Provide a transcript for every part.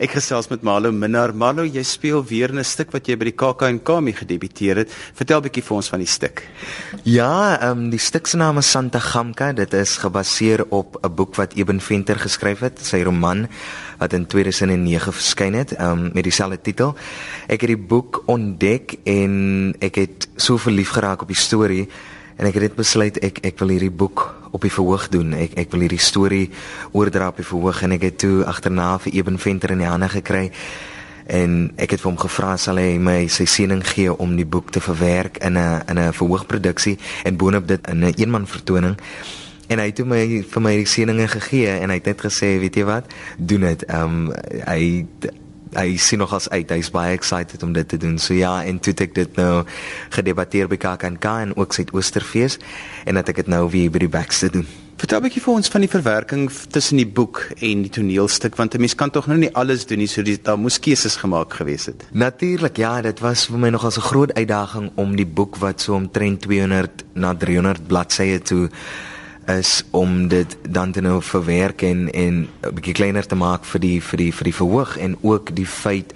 Ek gesels met Malo Minnar. Malo, jy speel weer 'n stuk wat jy by die KAK&K mee gedebuteer het. Vertel bietjie vir ons van die stuk. Ja, ehm um, die stuk se naam is Santa Gamka. Dit is gebaseer op 'n boek wat Eben Venter geskryf het, sy roman wat in 2009 verskyn het, ehm um, met dieselfde titel. Ek het die boek ontdek en ek het so verlief geraak op die storie en ek het dit besluit ek ek wil hierdie boek op die verhoog doen. Ek ek wil hierdie storie oordra op die verhoog en ek het toe agterna vir Eben Venter in die hande gekry en ek het vir hom gevra sal hy my sy siening gee om die boek te verwerk in 'n in 'n verhoogproduksie en boonop dit in 'n een eenman vertoning. En hy het toe my vir my die sieninge gegee en hy het net gesê, weet jy wat, doen dit. Ehm um, hy hy sien nog as uit. Hy's baie excited om dit te doen. So ja, en toe ek dit nou gedebatteer by KAKNK en ook Suid-Oosterfees en dat ek dit nou weer by die backs te doen. Vertel 'n bietjie vir ons van die verwerking tussen die boek en die toneelstuk want 'n mens kan tog nou nie alles doen nie, so die, daar moes keuses gemaak gewees het. Natuurlik, ja, dit was vir my nogal 'n groot uitdaging om die boek wat so omtrent 200 na 300 bladsye toe is om dit dan te nou verwerk en en 'n bietjie kleiner te maak vir die vir die vir die verhoog en ook die feit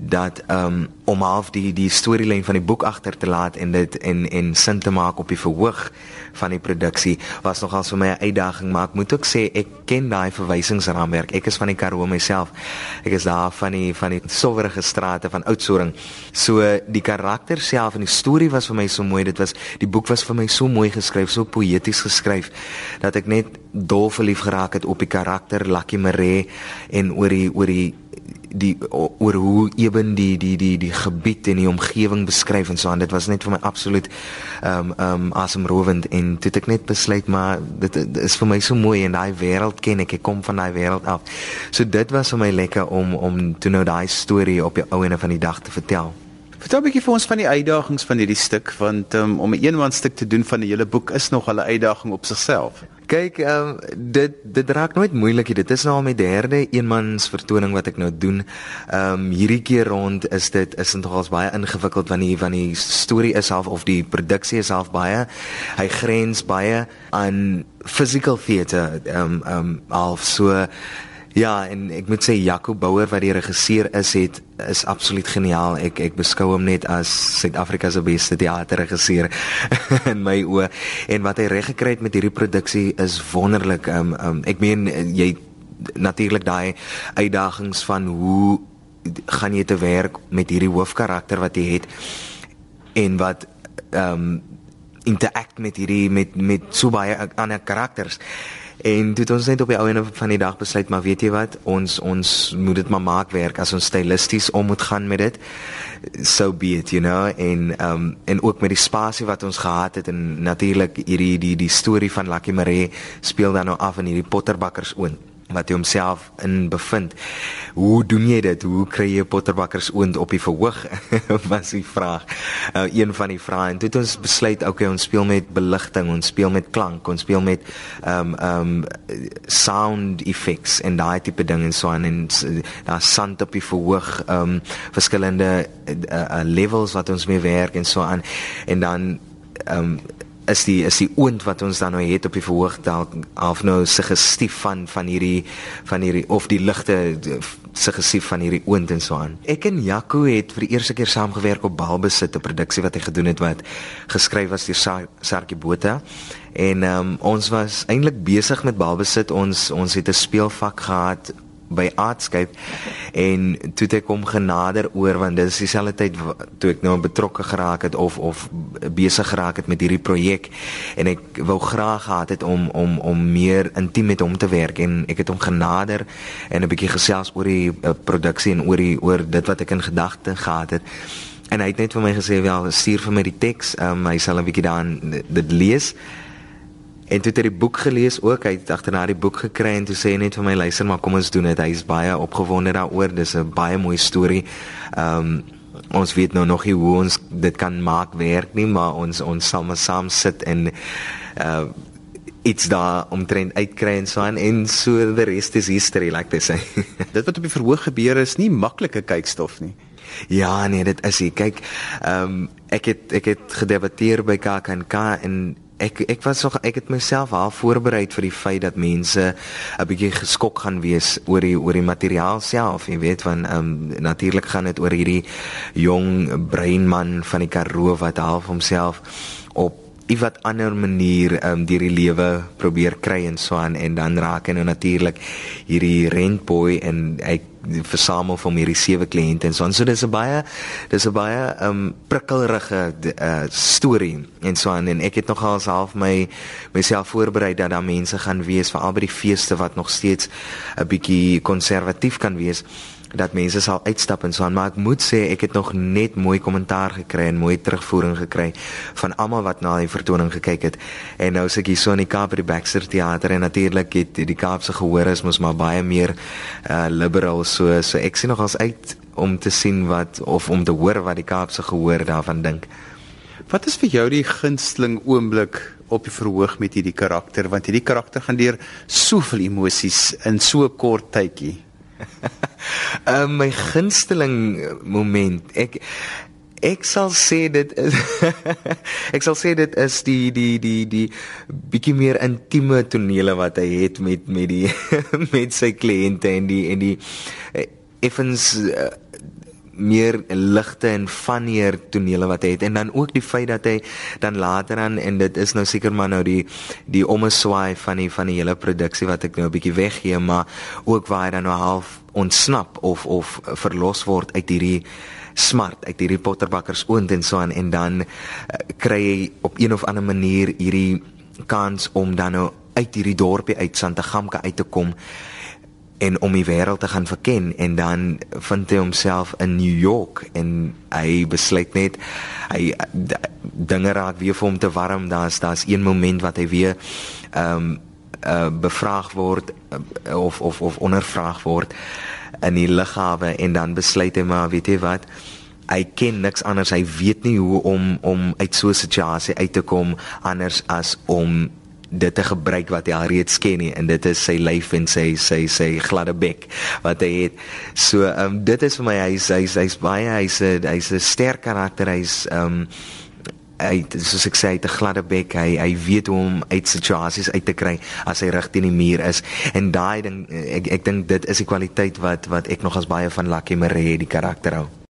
dat um, om half die die storielyn van die boek agter te laat en dit en en sin te maak op die verhoog van die produksie was nogal vir my 'n uitdaging. Maar ek moet ook sê ek ken daai verwysingsraamwerk. Ek is van die Karoo myself. Ek is daar van die van die sowerige strate van Oudtshoorn. So die karakter self en die storie was vir my so mooi. Dit was die boek was vir my so mooi geskryf so poëties geskryf dat ek net dol verlief geraak het op die karakter Lucky Mare en oor die oor die die oor hoe ewen die die die die gebied en die omgewing beskryf en so aan dit was net vir my absoluut ehm um, ehm um, asemrowend en toe ek net besluit maar dit, dit is vir my so mooi en daai wêreld ken ek ek kom van daai wêreld af. So dit was vir my lekker om om toe nou daai storie op die ou ene van die dag te vertel. Vertel 'n bietjie vir ons van die uitdagings van hierdie stuk want um, om 'n eenman stuk te doen van 'n hele boek is nog 'n uitdaging op sigself. Kyk, ehm um, dit dit raak nooit moeilik. Dit is nou al my derde eenmans vertoning wat ek nou doen. Ehm um, hierdie keer rond is dit is nogals baie ingewikkeld want die van die storie is half of die produksie is half baie hy grens baie aan physical theater ehm um, ehm um, half so Ja, en ek moet sê Jaco Bouwer wat die regisseur is, het is absoluut geniaal. Ek ek beskou hom net as Suid-Afrika se beste teaterregisseur in my oë. En wat hy reg gekry het met hierdie produksie is wonderlik. Um, um ek meen jy natuurlik daai uitdagings van hoe gaan jy te werk met hierdie hoofkarakter wat jy het en wat um interact met hierdie met met so baie ander karakters. En toe het ons net op die ou ene van die dag besluit maar weet jy wat? Ons ons moet dit maar maak werk as ons stylisties om moet gaan met dit. So be it you know? En um en ook met die spasie wat ons gehad het en natuurlik hierdie die die storie van Lucky Mare speel dan nou af in hierdie Potterbakkers oond wat hy homself in bevind. Hoe doen jy dit? Hoe kry jy potterbakkers oond op die verhoog? was die vraag. Uh, een van die vrae. En toe het ons besluit, okay, ons speel met beligting, ons speel met klank, ons speel met um um sound effects en daai tipe ding en so aan en daar sand op die verhoog, um verskillende uh, uh, levels wat ons mee werk en so aan. En dan um is die is die oond wat ons dan nou het op die verhoog dalk half nou suggestief van van hierdie van hierdie of die ligte suggestief van hierdie oond en so aan. Ek en Jaco het vir die eerste keer saamgewerk op Balbesit 'n produksie wat hy gedoen het wat geskryf was deur Sarkie Botha. En um, ons was eintlik besig met Balbesit. Ons ons het 'n speelvak gehad by Artscape en toe ek hom genader oor want dit is dieselfde tyd toe ek nou betrokke geraak het of of besig geraak het met hierdie projek en ek wou graag gehad het om om om meer intiem met hom te werk. En ek het hom genader en 'n bietjie gesels oor die uh, produksie en oor die oor dit wat ek in gedagte gehad het. En hy het net vir my gesê wel stuur vir my die teks um, hy sal 'n bietjie dan dit lees En toe het hy die boek gelees ook, hy het agterna die boek gekry en toe sê hy net vir my luister maar kom ons doen dit. Hy is baie opgewonde daaroor. Dis 'n baie mooi storie. Ehm um, ons weet nou nog nie hoe ons dit kan maak werk nie, maar ons ons sal maar saam sit en uh iets daar omtrent uitkry en so aan en so the rest is history like they say. dit wat op die verhoog gebeur is nie maklike kykstof nie. Ja, nee, dit is hy. Kyk, ehm um, ek het ek het gedebatteer by KAKNK en ek ek was nog ek het myself al voorberei vir die feit dat mense 'n bietjie geskok gaan wees oor die oor die materiaal self jy weet van ehm um, natuurlik gaan dit oor hierdie jong breinman van die Karoo wat half homself op iewat ander manier um, deur die lewe probeer kry en so aan en dan raak hy nou natuurlik hierdie rentboy en hy versamel van hierdie sewe kliënte en so aan. So dis 'n baie dis 'n baie um prikkelrige uh, storie en so aan en ek het nogal self my myself voorberei dat daar mense gaan wees veral by die feeste wat nog steeds 'n bietjie konservatief kan wees dat mense sal uitstap en so aan maar ek moet sê ek het nog net mooi kommentaar gekry en mooi terugvoering gekry van almal wat na die vertoning gekyk het. En nou sê ek hier so in die Kaap by die Baxter Theater en natuurlik het die Kaapse gehoor is mos maar baie meer uh, liberal so. So ek sien nog as uit om te sien wat of om te hoor wat die Kaapse gehoor daarvan dink. Wat is vir jou die gunsteling oomblik op die verhoog met hierdie karakter? Want hierdie karakter gaan deur soveel emosies in so kort tydjie uh, my gunsteling moment. Ek ek sal sê dit is ek sal sê dit is die die die die bietjie meer intieme tonele wat hy het met met die met sy kliënte en die en die uh, effens uh, meer ligte en funnier tonele wat hy het. En dan ook die feit dat hy dan later aan en dit is nou seker maar nou die die omeswaai van die van die hele produksie wat ek nou 'n bietjie weggee maar ook waar hy dan nou half ontsnap of of verlos word uit hierdie smart uit hierdie potterbakkers oond en so aan. En dan uh, kry hy op een of ander manier hierdie kans om dan nou uit hierdie dorpie uit Santagamka uit te kom en om die wêreld te gaan verken en dan vind hy homself in New York en hy besluit net hy dinge raak weer vir hom te warm daar's daar's een moment wat hy weer ehm um, uh, bevraag word uh, of of of ondervraag word in die lughawe en dan besluit hy maar weet jy wat hy ken niks anders hy weet nie hoe om om uit so 'n situasie uit te kom anders as om dit te gebruik wat hy al reeds ken nie en dit is sy lyf en sy sy sy gladde bek wat hy het. So ehm um, dit is vir my hy's hy's hy's baie hy's 'n hy's 'n sterk karakter. Hy's ehm um, hy soos ek sê hy het 'n gladde bek. Hy hy weet hoe om uit situasies uit te kry as hy reg teen die muur is. En daai ding ek ek dink dit is die kwaliteit wat wat ek nog as baie van Lucky Mare die karakter hou.